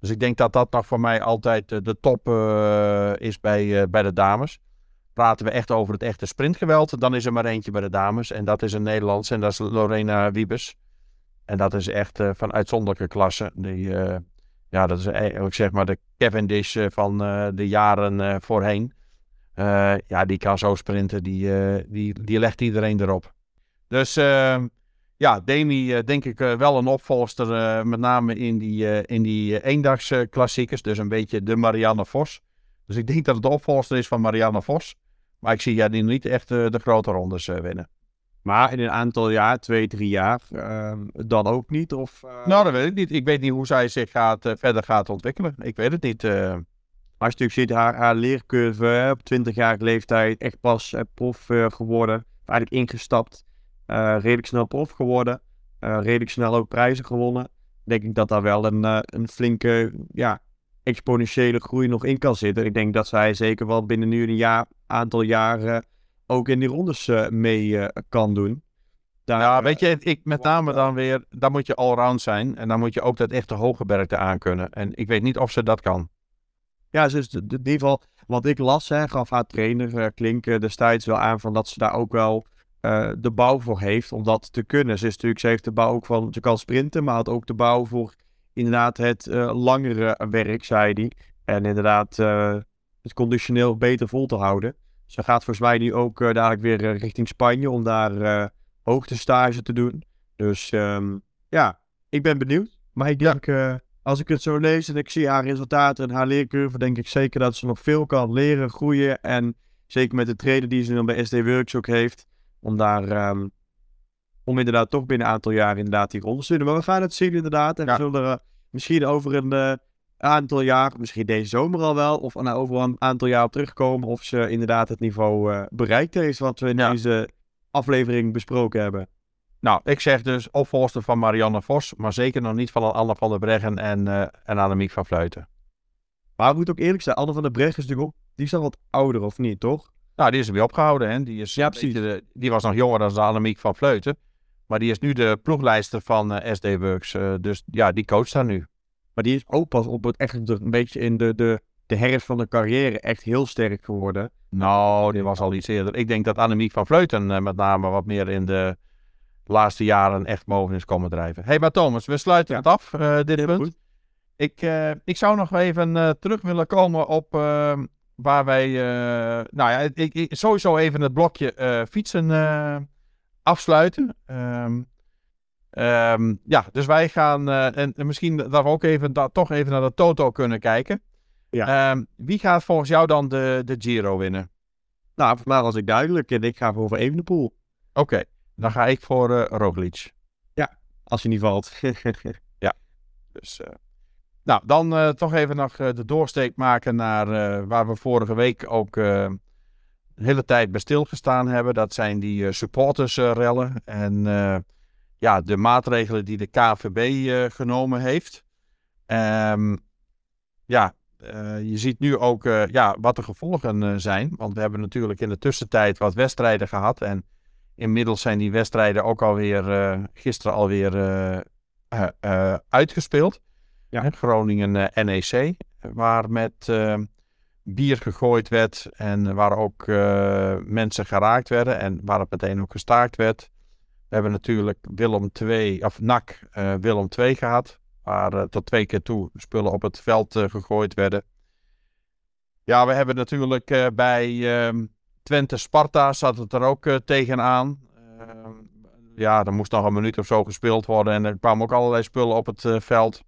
Dus ik denk dat dat nog voor mij altijd eh, de top uh, is bij, uh, bij de dames. Praten we echt over het echte sprintgeweld, dan is er maar eentje bij de dames. En dat is een Nederlandse en dat is Lorena Wiebes. En dat is echt van uitzonderlijke klasse. Die, ja, dat is eigenlijk zeg maar de Cavendish van de jaren voorheen. ja, die kan zo sprinten, die, die, die legt iedereen erop. Dus ja, Demi uh, denk ik uh, wel een opvolster, uh, met name in die, in die eendagsklassiekers. dus een beetje de Marianne Vos. Dus ik denk dat het de opvolster is van Marianne Vos. Maar ik zie ja, die niet echt de grote rondes winnen. Maar in een aantal jaar, twee, drie jaar, ehm, dan ook niet? Of, Nou, dat weet ik niet. Ik weet niet hoe zij zich gaat, verder gaat ontwikkelen. Ik weet het niet. Als je natuurlijk ziet, haar, haar leercurve op 20-jarige leeftijd, echt pas prof geworden, eigenlijk ingestapt. Uh, redelijk snel prof geworden. Uh, redelijk snel ook prijzen gewonnen. Denk ik dat daar wel een, uh, een flinke ja, exponentiële groei nog in kan zitten. Ik denk dat zij zeker wel binnen nu een jaar, aantal jaren ook in die rondes mee kan doen. Daar, ja, weet je, ik met name dan weer, dan moet je allround zijn. En dan moet je ook dat echte hoge bergte aan kunnen. En ik weet niet of ze dat kan. Ja, dus in ieder geval, wat ik las, hè, gaf haar trainer Klinken destijds wel aan van dat ze daar ook wel uh, de bouw voor heeft om dat te kunnen. Ze, is natuurlijk, ze heeft de bouw ook van, ze kan sprinten, maar had ook de bouw voor inderdaad het langere werk, zei hij. En inderdaad het conditioneel beter vol te houden. Ze gaat volgens mij nu ook dadelijk weer richting Spanje om daar hoogtestage te doen. Dus ehm, ja, ik ben benieuwd. Maar ik denk, als ik het zo lees en ik zie haar resultaten en haar leercurve, denk ik zeker dat ze nog veel kan leren, groeien. En zeker met de trainer die ze dan bij SD Works ook heeft, om daar, um, om inderdaad toch binnen een aantal jaar inderdaad die rond te sturen. Maar we gaan het zien inderdaad. En we zullen er misschien over een uh, aantal jaar, misschien deze zomer al wel, of nou, over een aantal jaar op terugkomen of ze inderdaad het niveau uh, bereikt heeft wat we in deze aflevering besproken hebben. Nou, ik zeg dus opvolster van Marianne Vos, maar zeker nog niet van Anne van der Breggen en, uh, en Annemiek van Vleuten. Maar ik moet ook eerlijk zijn, Anne van der Breggen is natuurlijk ook, die is al wat ouder of niet, toch? Nou, die is er weer opgehouden, hè. Die, is ja, precies. De, die was nog jonger dan Annemiek van Vleuten. Maar die is nu de ploeglijster van uh, eh, SD Works. Uh, dus ja, die coacht daar nu. Maar die is ook pas op het echt een beetje in de, de, de herfst van de carrière echt heel sterk geworden. Nou, die was al iets eerder. Ik denk dat Annemiek van Vleuten met name wat meer in de laatste jaren echt boven is komen drijven. hey, maar Thomas, we sluiten het af, dit punt. Goed. Ik, ik zou nog even terug willen komen op waar wij, nou ja, ik, ik, sowieso even het blokje fietsen afsluiten. Um, um, ja, dus wij gaan, en, en, misschien dat we ook even, toch even naar de Toto kunnen kijken. Ja. wie gaat volgens jou dan de, de Giro winnen? Nou, voor mij was ik duidelijk en ik ga voor Evenepoel. Oké. Dan ga ik voor uh, Roglic. Ja, als hij niet valt. ja, dus... Uh, nou, dan uh, toch even nog de doorsteek maken naar waar we vorige week ook de hele tijd bij stilgestaan hebben. Dat zijn die supportersrellen en ja, de maatregelen die de KVB genomen heeft. Um, ja, je ziet nu ook ja, wat de gevolgen zijn. Want we hebben natuurlijk in de tussentijd wat wedstrijden gehad. En Inmiddels zijn die wedstrijden ook alweer gisteren alweer uitgespeeld. Ja. Groningen NEC, waar met bier gegooid werd en waar ook mensen geraakt werden en waar het meteen ook gestaakt werd. We hebben natuurlijk Willem 2, of NAC Willem 2 gehad, waar tot twee keer toe spullen op het veld gegooid werden. Ja, we hebben natuurlijk bij ehm, Twente Sparta zat het er ook tegenaan. Uh, ja, er moest nog een minuut of zo gespeeld worden en er kwamen ook allerlei spullen op het veld.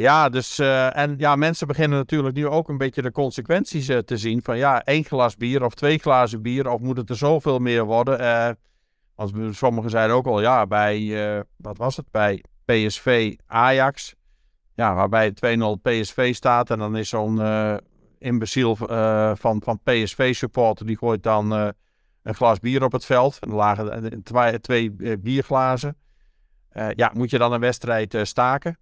Ja, dus en ja, mensen beginnen natuurlijk nu ook een beetje de consequenties te zien van ja, één glas bier of twee glazen bier of moet het er zoveel meer worden. want sommigen zeiden ook al ja, bij, wat was het, bij PSV Ajax. Ja, waarbij 2-0 PSV staat en dan is zo'n imbeciel van, van PSV-supporter, die gooit dan een glas bier op het veld. En er lagen twee, twee bierglazen. ja, moet je dan een wedstrijd staken?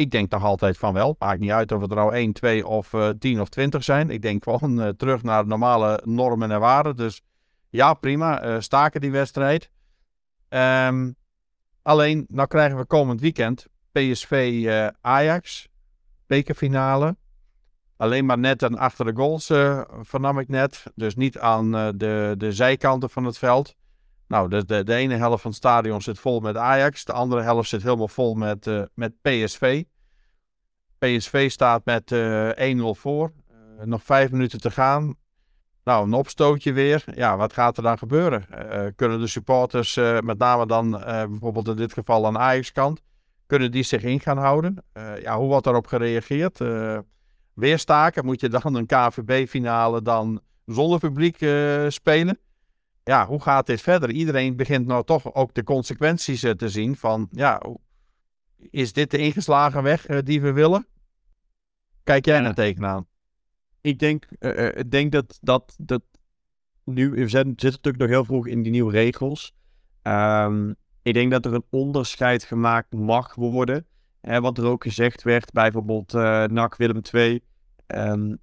Ik denk toch altijd van wel. Maakt niet uit of het er nou 1, 2 of 10 of 20 zijn. Ik denk gewoon terug naar normale normen en waarden. Dus ja, prima. staken die wedstrijd. Um, alleen, nou krijgen we komend weekend PSV Ajax. Bekerfinale. Alleen maar net aan achter de goals uh, vernam ik net. Dus niet aan uh, de, de zijkanten van het veld. Nou, de, de, ene helft van het stadion zit vol met Ajax. De andere helft zit helemaal vol met, uh, met PSV. PSV staat met 1-0 voor. nog vijf minuten te gaan. Nou, een opstootje weer. Ja, wat gaat er dan gebeuren? kunnen de supporters, met name dan bijvoorbeeld in dit geval aan Ajax-kant, kunnen die zich in gaan houden? ja, hoe wordt daarop gereageerd? weer staken. Moet je dan een KVB-finale dan zonder publiek spelen? Ja, hoe gaat dit verder? Iedereen begint nou toch ook de consequenties uh, te zien van, ja, is dit de ingeslagen weg uh, die we willen? Kijk jij naar tegenaan? Ik denk, ik denk dat, dat, dat nu, we zitten natuurlijk nog heel vroeg in die nieuwe regels. Um, ik denk dat er een onderscheid gemaakt mag worden. Hè, wat er ook gezegd werd, bijvoorbeeld uh, NAC Willem II. Um,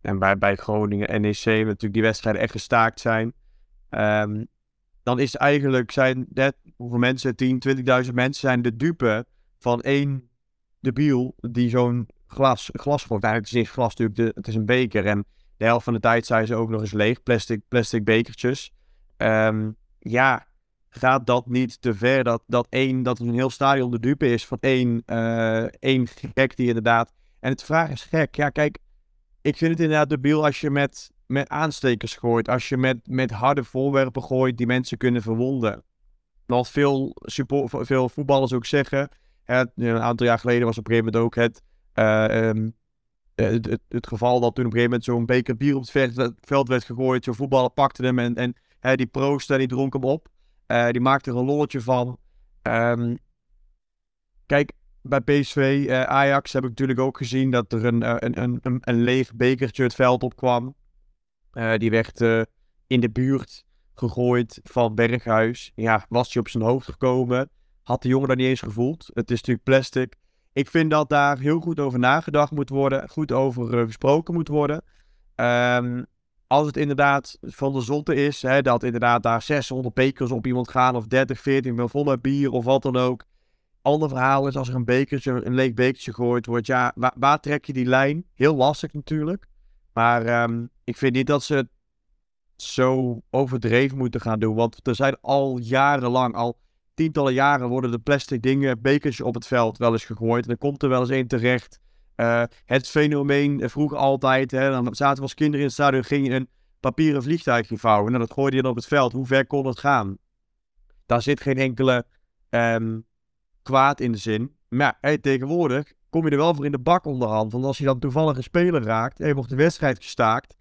en bij, bij Groningen, NEC, natuurlijk die wedstrijden echt gestaakt zijn. Um, dan is eigenlijk zijn net, hoeveel mensen, 10, 20.000 mensen zijn de dupe van één debiel die zo'n glas, glas gooit. Eigenlijk is het glas natuurlijk, het is een beker. En de helft van de tijd zijn ze ook nog eens leeg, plastic, plastic bekertjes. Um, ja, gaat dat niet te ver. Dat, dat, één, dat een heel stadion de dupe is van één, uh, één gek die inderdaad... En het vraag is gek. Ja, kijk, ik vind het inderdaad debiel als je met, met aanstekers gooit. Als je met, met harde voorwerpen gooit die mensen kunnen verwonden. Wat veel, support, veel voetballers ook zeggen. Een aantal jaar geleden was op een gegeven moment ook het... Uh, um, het, het, het, geval dat toen op een gegeven moment zo'n beker bier op het veld werd gegooid. Zo'n voetballer pakte hem en, en die proost en die dronk hem op. Uh, die maakte er een lolletje van. Um, kijk, bij PSV, Ajax heb ik natuurlijk ook gezien dat er een, een, een, een leeg bekertje het veld opkwam. Uh, die werd in de buurt gegooid van Berghuis. Ja, was hij op zijn hoofd gekomen. Had de jongen dat niet eens gevoeld. Het is natuurlijk plastic. Ik vind dat daar heel goed over nagedacht moet worden. Goed over uh, gesproken moet worden. Um, als het inderdaad van de zotte is, hè, dat inderdaad daar 600 bekers op iemand gaan, of 30, 40 volle bier of wat dan ook. Ander verhaal is als er een bekertje, een leeg bekertje gegooid wordt, ja, waar trek je die lijn? Heel lastig natuurlijk. Maar um, ik vind niet dat ze het zo overdreven moeten gaan doen. Want er zijn al jarenlang, al tientallen jaren, worden de plastic dingen, bekertjes op het veld wel eens gegooid. En dan komt er wel eens één terecht. Uh, het fenomeen uh, vroeger altijd, hè, dan zaten we als kinderen in het stadion, ging je een papieren vliegtuigje vouwen. En dat gooide je dan op het veld. Hoe ver kon het gaan? Daar zit geen enkele um, kwaad in de zin. Maar tegenwoordig kom je er wel voor in de bak onderhand. Want als je dan toevallig een speler raakt en wordt de wedstrijd gestaakt,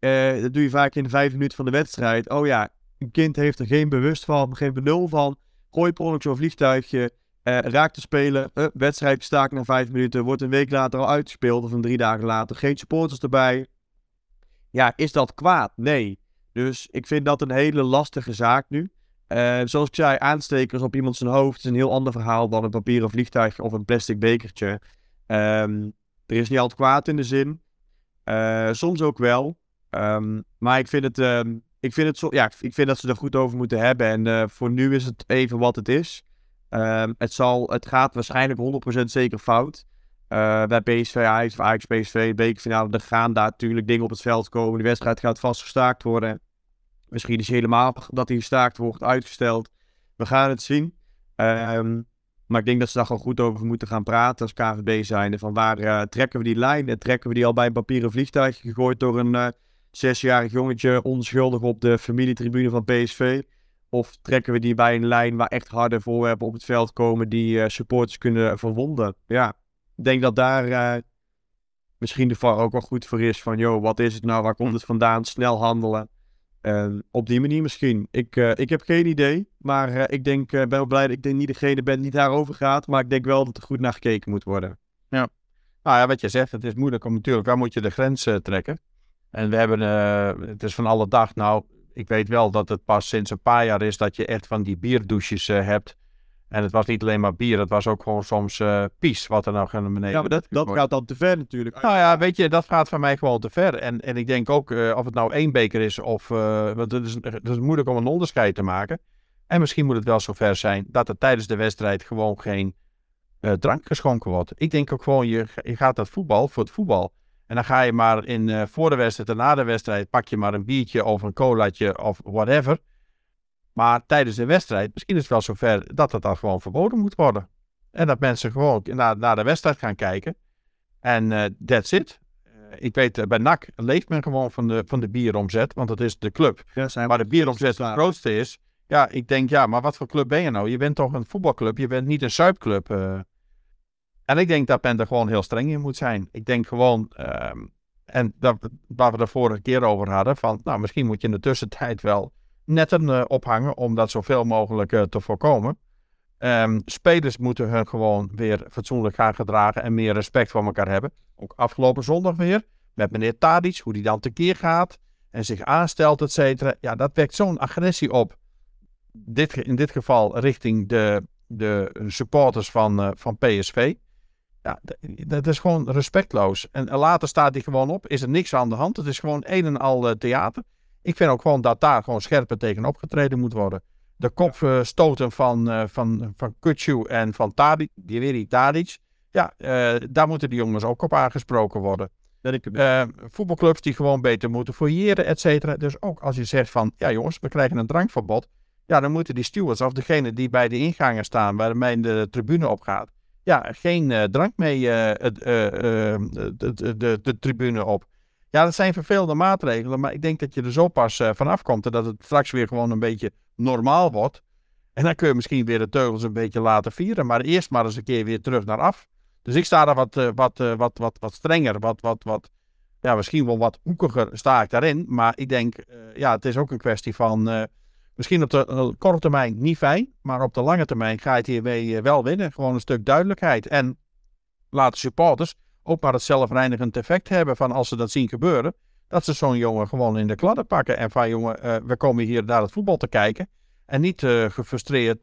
uh, dat doe je vaak in de vijf minuten van de wedstrijd. Oh ja, een kind heeft er geen bewust van, geen benul van. Gooi per zo'n vliegtuigje, uh, raakt de speler, uh, wedstrijd gestaakt na vijf minuten, wordt een week later al uitgespeeld of een drie dagen later. Geen supporters erbij. Ja, is dat kwaad? Nee. Dus ik vind dat een hele lastige zaak nu. Uh, zoals ik zei, aanstekers op iemand zijn hoofd is een heel ander verhaal dan een papieren vliegtuigje of een plastic bekertje. Um, er is niet altijd kwaad in de zin. Uh, soms ook wel. Um, maar ik vind het, um, ik vind het zo, ja, ik vind dat ze er goed over moeten hebben. En uh, voor nu is het even wat het is. Het, zal, het gaat waarschijnlijk 100% zeker fout. Uh, bij PSV, Ajax of Ajax PSV, bekerfinale, er gaan daar natuurlijk dingen op het veld komen. De wedstrijd gaat vast gestaakt worden. Misschien is helemaal dat hij gestaakt wordt, uitgesteld. We gaan het zien. Um, maar ik denk dat ze daar gewoon goed over moeten gaan praten als KVB zijnde. Van waar uh, trekken we die lijn? En trekken we die al bij een papieren vliegtuig gegooid door een uh, zesjarig jongetje onschuldig op de familietribune van PSV? Of trekken we die bij een lijn waar echt harde voorwerpen op het veld komen die supporters kunnen verwonden? Ja, ik denk dat daar misschien de VAR ook wel goed voor is. Van, joh, wat is het nou? Waar komt het vandaan? Snel handelen. Uh, op die manier misschien. Ik, uh, ik heb geen idee. Maar uh, ik denk, ben wel blij dat ik denk niet degene ben die daarover gaat. Maar ik denk wel dat er goed naar gekeken moet worden. Ja. Nou ja, wat je zegt, het is moeilijk om natuurlijk, waar moet je de grens trekken? En we hebben, het is van alle dag. Nou, ik weet wel dat het pas sinds een paar jaar is dat je echt van die bierdouches hebt. En het was niet alleen maar bier, het was ook gewoon soms uh, pies wat er nog naar beneden... Ja, maar dat, dat gaat dan te ver natuurlijk. Nou ja, weet je, dat gaat van mij gewoon te ver. En, en ik denk ook, uh, of het nou één beker is of... Uh, want het is, het is moeilijk om een onderscheid te maken. En misschien moet het wel zover zijn dat er tijdens de wedstrijd gewoon geen drank geschonken wordt. Ik denk ook gewoon, je, je gaat dat voetbal voor het voetbal. En dan ga je maar in, voor de wedstrijd en na de wedstrijd... pak je maar een biertje of een colaatje of whatever... Maar tijdens de wedstrijd, misschien is het wel zover dat het dan gewoon verboden moet worden. En dat mensen gewoon naar, naar de wedstrijd gaan kijken. En uh, that's it. Uh, ik weet, uh, bij NAC leeft men gewoon van de, van de bieromzet, want dat is de club. Ja, maar de bieromzet het grootste is. Ja, ik denk, ja, maar wat voor club ben je nou? Je bent toch een voetbalclub, je bent niet een zuipclub. En ik denk dat men er gewoon heel streng in moet zijn. Ik denk gewoon, ehm, en dat, waar we de vorige keer over hadden, van nou, misschien moet je in de tussentijd wel netten uh, ophangen om dat zoveel mogelijk uh, te voorkomen. Um, spelers moeten hun gewoon weer fatsoenlijk gaan gedragen en meer respect voor elkaar hebben. Ook afgelopen zondag weer met meneer Tadic, hoe die dan tekeer gaat en zich aanstelt, et cetera. Ja, dat wekt zo'n agressie op. Dit, in dit geval richting de, de supporters van, uh, van PSV. Ja, dat is gewoon respectloos. En later staat hij gewoon op, is er niks aan de hand. Het is gewoon een en al theater. Ik vind ook gewoon dat daar gewoon scherper tegen opgetreden moet worden. De kopstoten van, uh, van, van Kutsu en van Tadic, die weer Tadic. Ja, uh, daar moeten die jongens ook op aangesproken worden. Uh, voetbalclubs die gewoon beter moeten fouilleren, et cetera. Dus ook als je zegt van, ja jongens, we krijgen een drankverbod. Ja, dan moeten die stewards of degene die bij de ingangen staan, waarmee de tribune opgaat, ja, geen uh, drank mee uh, de, de, de, de, tribune op. Ja, dat zijn vervelende maatregelen, maar ik denk dat je er zo pas vanaf komt en dat het straks weer gewoon een beetje normaal wordt. En dan kun je misschien weer de teugels een beetje laten vieren, maar eerst maar eens een keer weer terug naar af. Dus ik sta daar wat, wat, wat, wat, wat strenger, wat, wat, wat, ja, misschien wel wat hoekiger sta ik daarin. Maar ik denk, ja, het is ook een kwestie van Misschien op de korte termijn niet fijn, maar op de lange termijn ga je het hiermee eh, wel winnen. Gewoon een stuk duidelijkheid. En laten supporters ook maar het zelfreinigend effect hebben van als ze dat zien gebeuren, dat ze zo'n jongen gewoon in de kladden pakken. En van jongen, uh, we komen hier naar het voetbal te kijken. En niet uh, gefrustreerd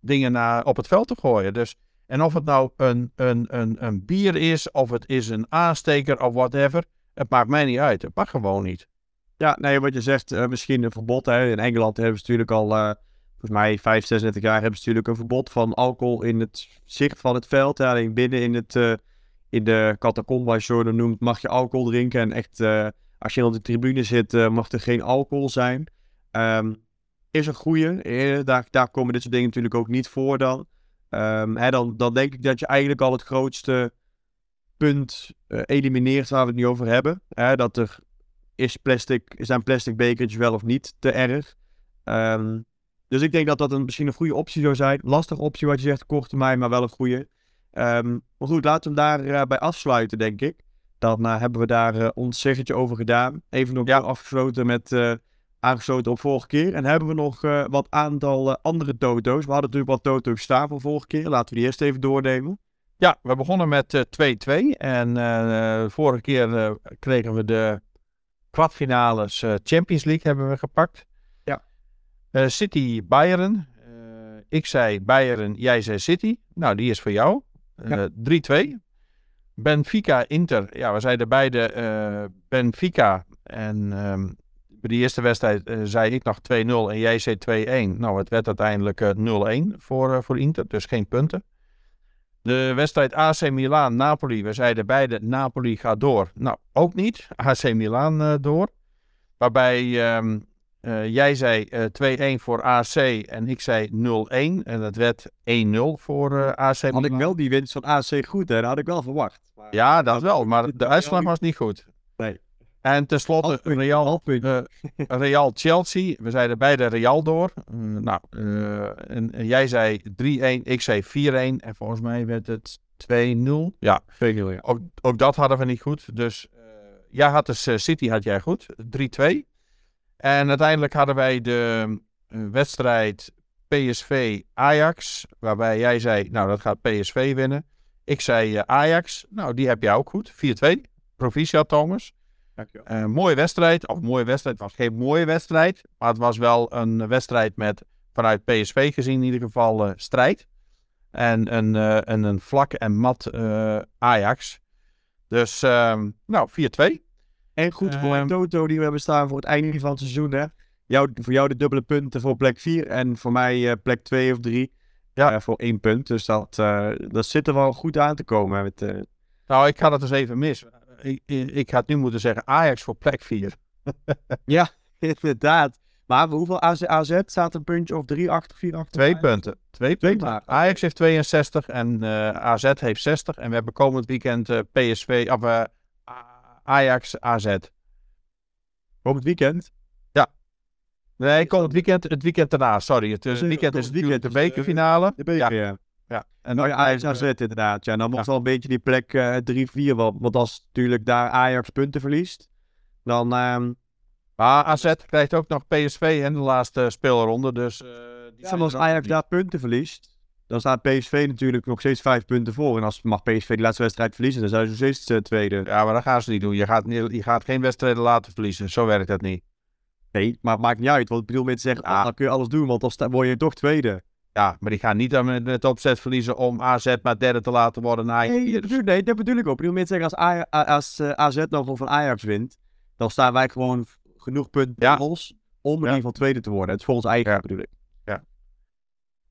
dingen naar, op het veld te gooien. Dus, en of het nou een, een, een, een bier is, of het is een aansteker of whatever, het maakt mij niet uit. Het mag gewoon niet. Ja, nee, wat je zegt, misschien een verbod. Hè. In Engeland hebben ze natuurlijk al, volgens mij 5, 36 jaar, hebben ze natuurlijk een verbod van alcohol in het zicht van het veld. Alleen binnen in, het, in de catacombe, als je noemt, mag je alcohol drinken. En echt, als je op de tribune zit, mag er geen alcohol zijn. Um, is een goede. daar, daar komen dit soort dingen natuurlijk ook niet voor dan. Um, hè, dan. Dan denk ik dat je eigenlijk al het grootste punt elimineert waar we het nu over hebben. Hè, dat er is plastic, zijn plastic bekertjes wel of niet te erg? Ehm, dus ik denk dat dat een, misschien een goede optie zou zijn. Lastige optie wat je zegt, korte termijn, maar wel een goede. Um, maar goed, laten we hem daarbij uh, bij afsluiten, denk ik. Dan uh, hebben we daar uh, ons zeggetje over gedaan. Even nog ja. afgesloten met aangesloten op vorige keer. En hebben we nog wat aantal andere toto's. We hadden natuurlijk wat toto's staan van vorige keer. Laten we die eerst even doornemen. Ja, we begonnen met 2-2. en vorige keer kregen we de kwartfinales Champions League hebben we gepakt. Ja. City Bayern. Ik zei Bayern, jij zei City. Nou, die is voor jou. Ja. 3-2. Benfica Inter. Ja, we zeiden beide Benfica. En um, bij die eerste wedstrijd zei ik nog 2-0 en jij zei 2-1. Nou, het werd uiteindelijk 0-1 voor, voor Inter. Dus geen punten. De wedstrijd AC Milan-Napoli. We zeiden beide Napoli gaat door. Nou, ook niet. AC Milan uh, door. Waarbij um, uh, jij zei uh, eh, 2-1 voor AC en ik zei 0-1. En dat werd 1-0 voor AC Milan. Had ik wel die winst van AC goed, hè? Dat had ik wel verwacht. Maar... Ja, dat wel. Maar de uitslag was niet goed. Nee. En tenslotte Real, Real Chelsea. We zeiden beide Real door. Nou, en, en, jij zei 3-1, ik zei 4-1. En volgens mij werd het 2-0. Ja, 2-0 ja. Ook, ook, dat hadden we niet goed. Dus jij had dus City had jij goed. 3-2. En uiteindelijk hadden wij de wedstrijd PSV-Ajax. Waarbij jij zei, nou dat gaat PSV winnen. Ik zei Ajax. Nou, die heb jij ook goed. 4-2. Proficiat Thomas. Een mooie wedstrijd. Of mooie wedstrijd. Het was geen mooie wedstrijd. Maar het was wel een wedstrijd met, vanuit PSV gezien in ieder geval, uh, strijd. En een, uh, een, een vlak en mat uh, Ajax. Dus, uh, nou, 4-2. En goed voor een Toto die we hebben staan voor het einde van het seizoen. Hè? Jou, voor jou de dubbele punten voor plek 4. En voor mij plek 2 of 3. Ja. voor één punt. Dus dat, dat zit er wel goed aan te komen. Met, Nou, ik ga het eens even mis ik, ik had nu moeten zeggen Ajax voor plek 4. ja, inderdaad. Maar hoeveel AZ, AZ staat een puntje of 3 achter, 4 achter? Twee punten. Twee, punten. Ajax heeft 62 en uh, eh, AZ heeft 60. En we hebben komend weekend uh, eh, PSV, of uh, Ajax AZ. Komend weekend? Ja. Nee, komend weekend, het weekend daarna, sorry. Het, het weekend is het weekend de bekerfinale. De beker, ja. ja. En dan ja, Ajax AZ inderdaad. Ja, dan mocht wel een beetje die plek uh, 3-4. Want, want als natuurlijk daar Ajax punten verliest, dan... Um... Maar AZ krijgt ook nog PSV in de laatste speelronde. Dus, uh, die ja, als Ajax daar punten verliest, dan staat PSV natuurlijk nog steeds vijf punten voor. En als mag PSV de laatste wedstrijd verliezen, dan zijn ze nog steeds uh, tweede. Ja, maar dat gaan ze niet doen. Je gaat, je gaat geen wedstrijden laten verliezen. Zo werkt dat niet. Nee, maar het maakt niet uit. Want ik bedoel met te zeggen, ah, dan kun je alles doen, want dan word je toch tweede. Ja, maar die gaan niet met het opzet verliezen om AZ maar derde te laten worden. Nee, dat, nee, dat bedoel ik ook. Ik bedoel, zeggen, als, A, als uh, eh, AZ nog van Ajax wint, dan staan wij gewoon genoeg punten ja. los om in ieder geval tweede te worden. Het is volgens eigen, ja. bedoel ik.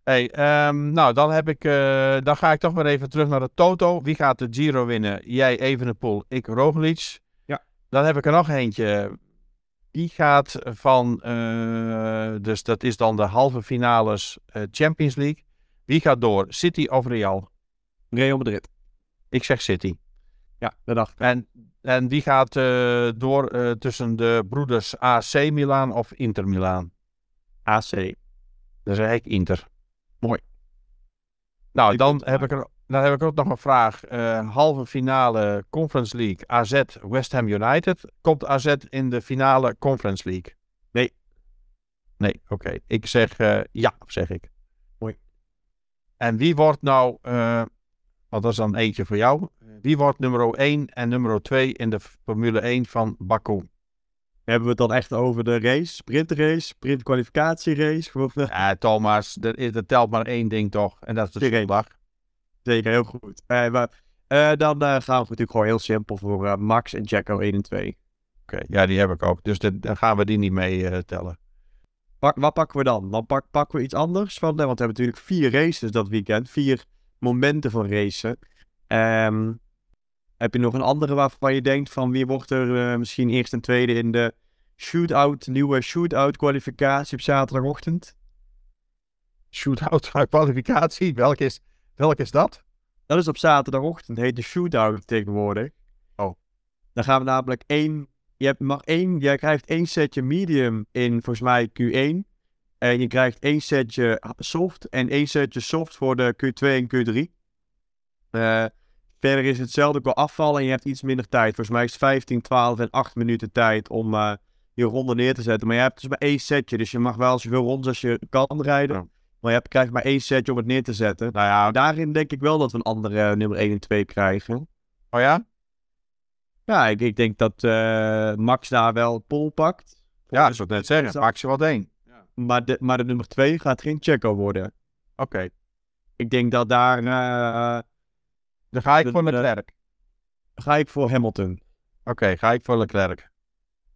Hey, um, nou, dan, heb ik, uh, dan ga ik toch maar even terug naar de Toto. Wie gaat de Giro winnen? Jij Evenepoel, ik Roglic. Ja. Dan heb ik er nog eentje. die gaat van, eh, dus dat is dan de halve finales eh, Champions League. Wie gaat door? City of Real? Real Madrid. Ik zeg City. Ja, dat dacht ik. En, en wie gaat eh, door eh, tussen de broeders AC Milan of Inter Milan? AC. Dan zeg ik Inter. Mooi. Nou, Ik dan heb, ik er, dan heb ik ook nog een vraag. Eh, halve finale Conference League AZ West Ham United. Komt AZ in de finale Conference League? Nee. Nee, oké. Ik zeg eh, ja, zeg ik. Mooi. En wie wordt nou, eh, want dat is dan eentje voor jou. Wie wordt nummer 1 en nummer 2 in de Formule 1 van Baku? Hebben we het dan echt over de race? Sprintrace? Sprintkwalificatierace? Of, eh, Ja, Thomas, er, is- er telt maar één ding toch. En dat is de Zeker. zondag. Zeker, heel goed. Eh, maar, eh, dan gaan we natuurlijk gewoon heel simpel voor Max en Jacko 1 en 2. Oké, ja, die heb ik ook. Dus dit- dan gaan we die niet mee tellen. Pak, wat pakken we dan? Dan pak, pakken we iets anders van, want we hebben natuurlijk vier races dat weekend. Vier momenten van racen. Ehm, heb je nog een andere waarvan je denkt van wie wordt er misschien eerst en tweede in de shootout, nieuwe shootout kwalificatie op zaterdagochtend? Shootout kwalificatie, welke is, welke is dat? Dat is op zaterdagochtend, heet de shootout tegenwoordig. Oh. Dan gaan we namelijk één, je hebt, mag één, jij krijgt één setje medium in volgens mij Q1. En je krijgt één setje soft en één setje soft voor de Q2 en Q3. Eh, verder is hetzelfde qua afval en je hebt iets minder tijd. Volgens mij is het 15, 12 en 8 minuten tijd om eh, je ronde neer te zetten. Maar je hebt dus maar één setje, dus je mag wel zoveel rondes als je kan rijden. Ja. Maar je hebt, krijgt maar één setje om het neer te zetten. Nou ja, Daarin denk ik wel dat we een andere eh, nummer 1 en 2 krijgen. oh ja? Ja, ik, ik denk dat eh, Max daar wel pol pakt. Ja, ik zou net zeggen. Maak ze wat één. Maar de, maar de nummer 2 gaat geen Checo worden. Oké, Ik denk dat daar eh, dan ga ik De- voor de- Leclerc. ga ik voor Hamilton. Oké, ga ik voor Leclerc.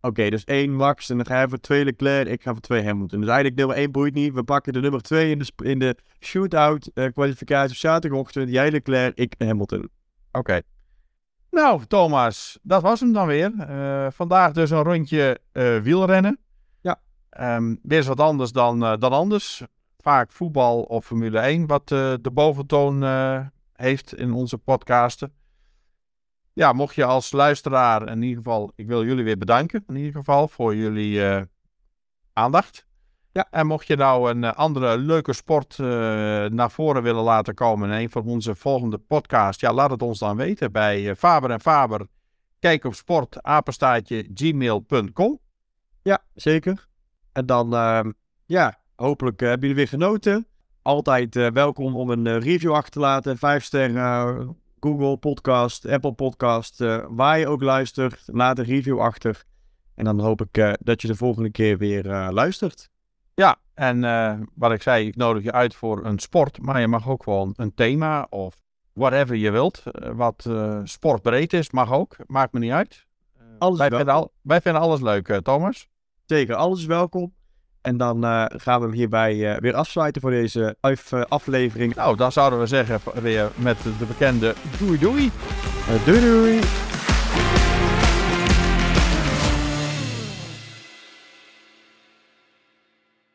Oké, dus één Max en dan ga je voor twee Leclerc. Ik ga voor twee Hamilton. Dus eigenlijk nummer 1 boeit niet. We pakken de nummer 2 in de, in de shootout eh, kwalificatie op zaterdagochtend. Jij Leclerc, ik Hamilton. Oké. Nou, Thomas, dat was hem dan weer. Eh, vandaag dus een rondje eh, wielrennen. Ja. Ehm, weer eens wat anders dan, dan anders. Vaak voetbal of Formule 1, wat de boventoon heeft in onze podcasten. Ja, mocht je als luisteraar in ieder geval, ik wil jullie weer bedanken in ieder geval voor jullie eh, aandacht. Ja. En mocht je nou een eh, andere leuke sport eh, naar voren willen laten komen in een van onze volgende podcasts, ja, laat het ons dan weten bij Faber en Faber. Kijk op sport, gmail.com. Ja, zeker. En dan, ehm, ja, hopelijk hebben jullie weer genoten. Altijd welkom om een review achter te laten. Vijf sterren, Google Podcast, Apple Podcast, eh, waar je ook luistert. Laat een review achter. En dan hoop ik eh, dat je de volgende keer weer eh, luistert. Ja, en wat ik zei, ik nodig je uit voor een sport, maar je mag ook gewoon een thema of whatever je wilt. wat sportbreed is, mag ook. Maakt me niet uit. Alles wij, vinden al, wij vinden alles leuk, Thomas. Zeker, alles is welkom. En dan eh, gaan we hem hierbij eh, weer afsluiten voor deze af- eh, aflevering. Nou, dan zouden we zeggen weer met de bekende doei doei. Doei doei!